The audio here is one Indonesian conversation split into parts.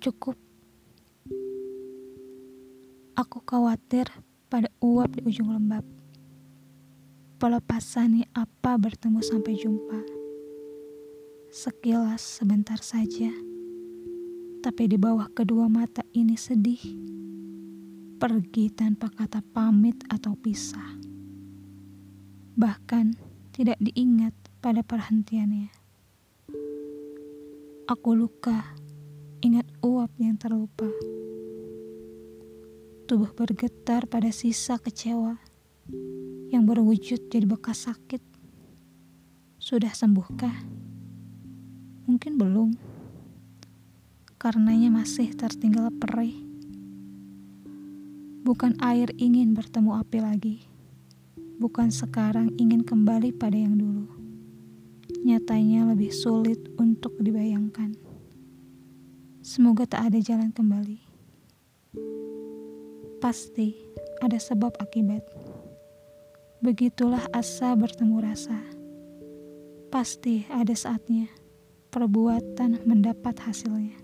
Cukup. Aku khawatir pada uap di ujung lembab. Pelepasannya apa bertemu sampai jumpa. Sekilas sebentar saja. Tapi di bawah kedua mata ini sedih. Pergi tanpa kata pamit atau pisah. Bahkan tidak diingat pada perhentiannya. Aku luka, ingat uap yang terlupa. Tubuh bergetar pada sisa kecewa yang berwujud jadi bekas sakit. Sudah sembuhkah? Mungkin belum. Karenanya masih tertinggal perih. Bukan air ingin bertemu api lagi. Bukan sekarang ingin kembali pada yang dulu nyatanya lebih sulit untuk dibayangkan. Semoga tak ada jalan kembali. Pasti ada sebab akibat. Begitulah asa bertemu rasa. Pasti ada saatnya perbuatan mendapat hasilnya.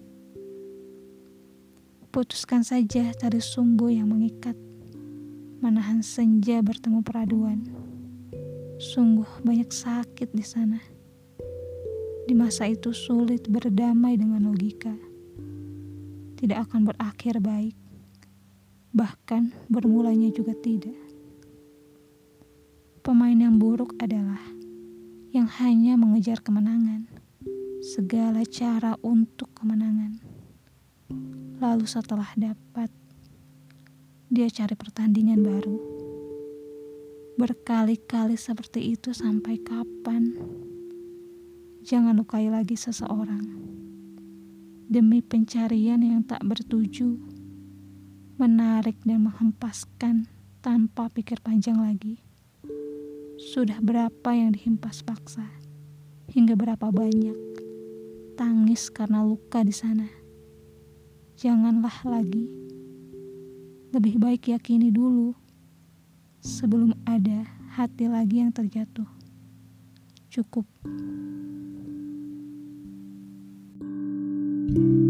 Putuskan saja tali sumbu yang mengikat, menahan senja bertemu peraduan. Sungguh banyak sakit di sana. Di masa itu sulit berdamai dengan logika. Tidak akan berakhir baik. Bahkan bermulanya juga tidak. Pemain yang buruk adalah yang hanya mengejar kemenangan. Segala cara untuk kemenangan. Lalu setelah dapat, dia cari pertandingan baru. Berkali-kali seperti itu sampai kapan? Jangan lukai lagi seseorang demi pencarian yang tak bertuju, menarik dan menghempaskan tanpa pikir panjang lagi. Sudah berapa yang dihempas paksa, hingga berapa banyak tangis karena luka di sana. Janganlah lagi. Lebih baik yakini dulu sebelum ada hati lagi yang terjatuh. Cukup. Thank you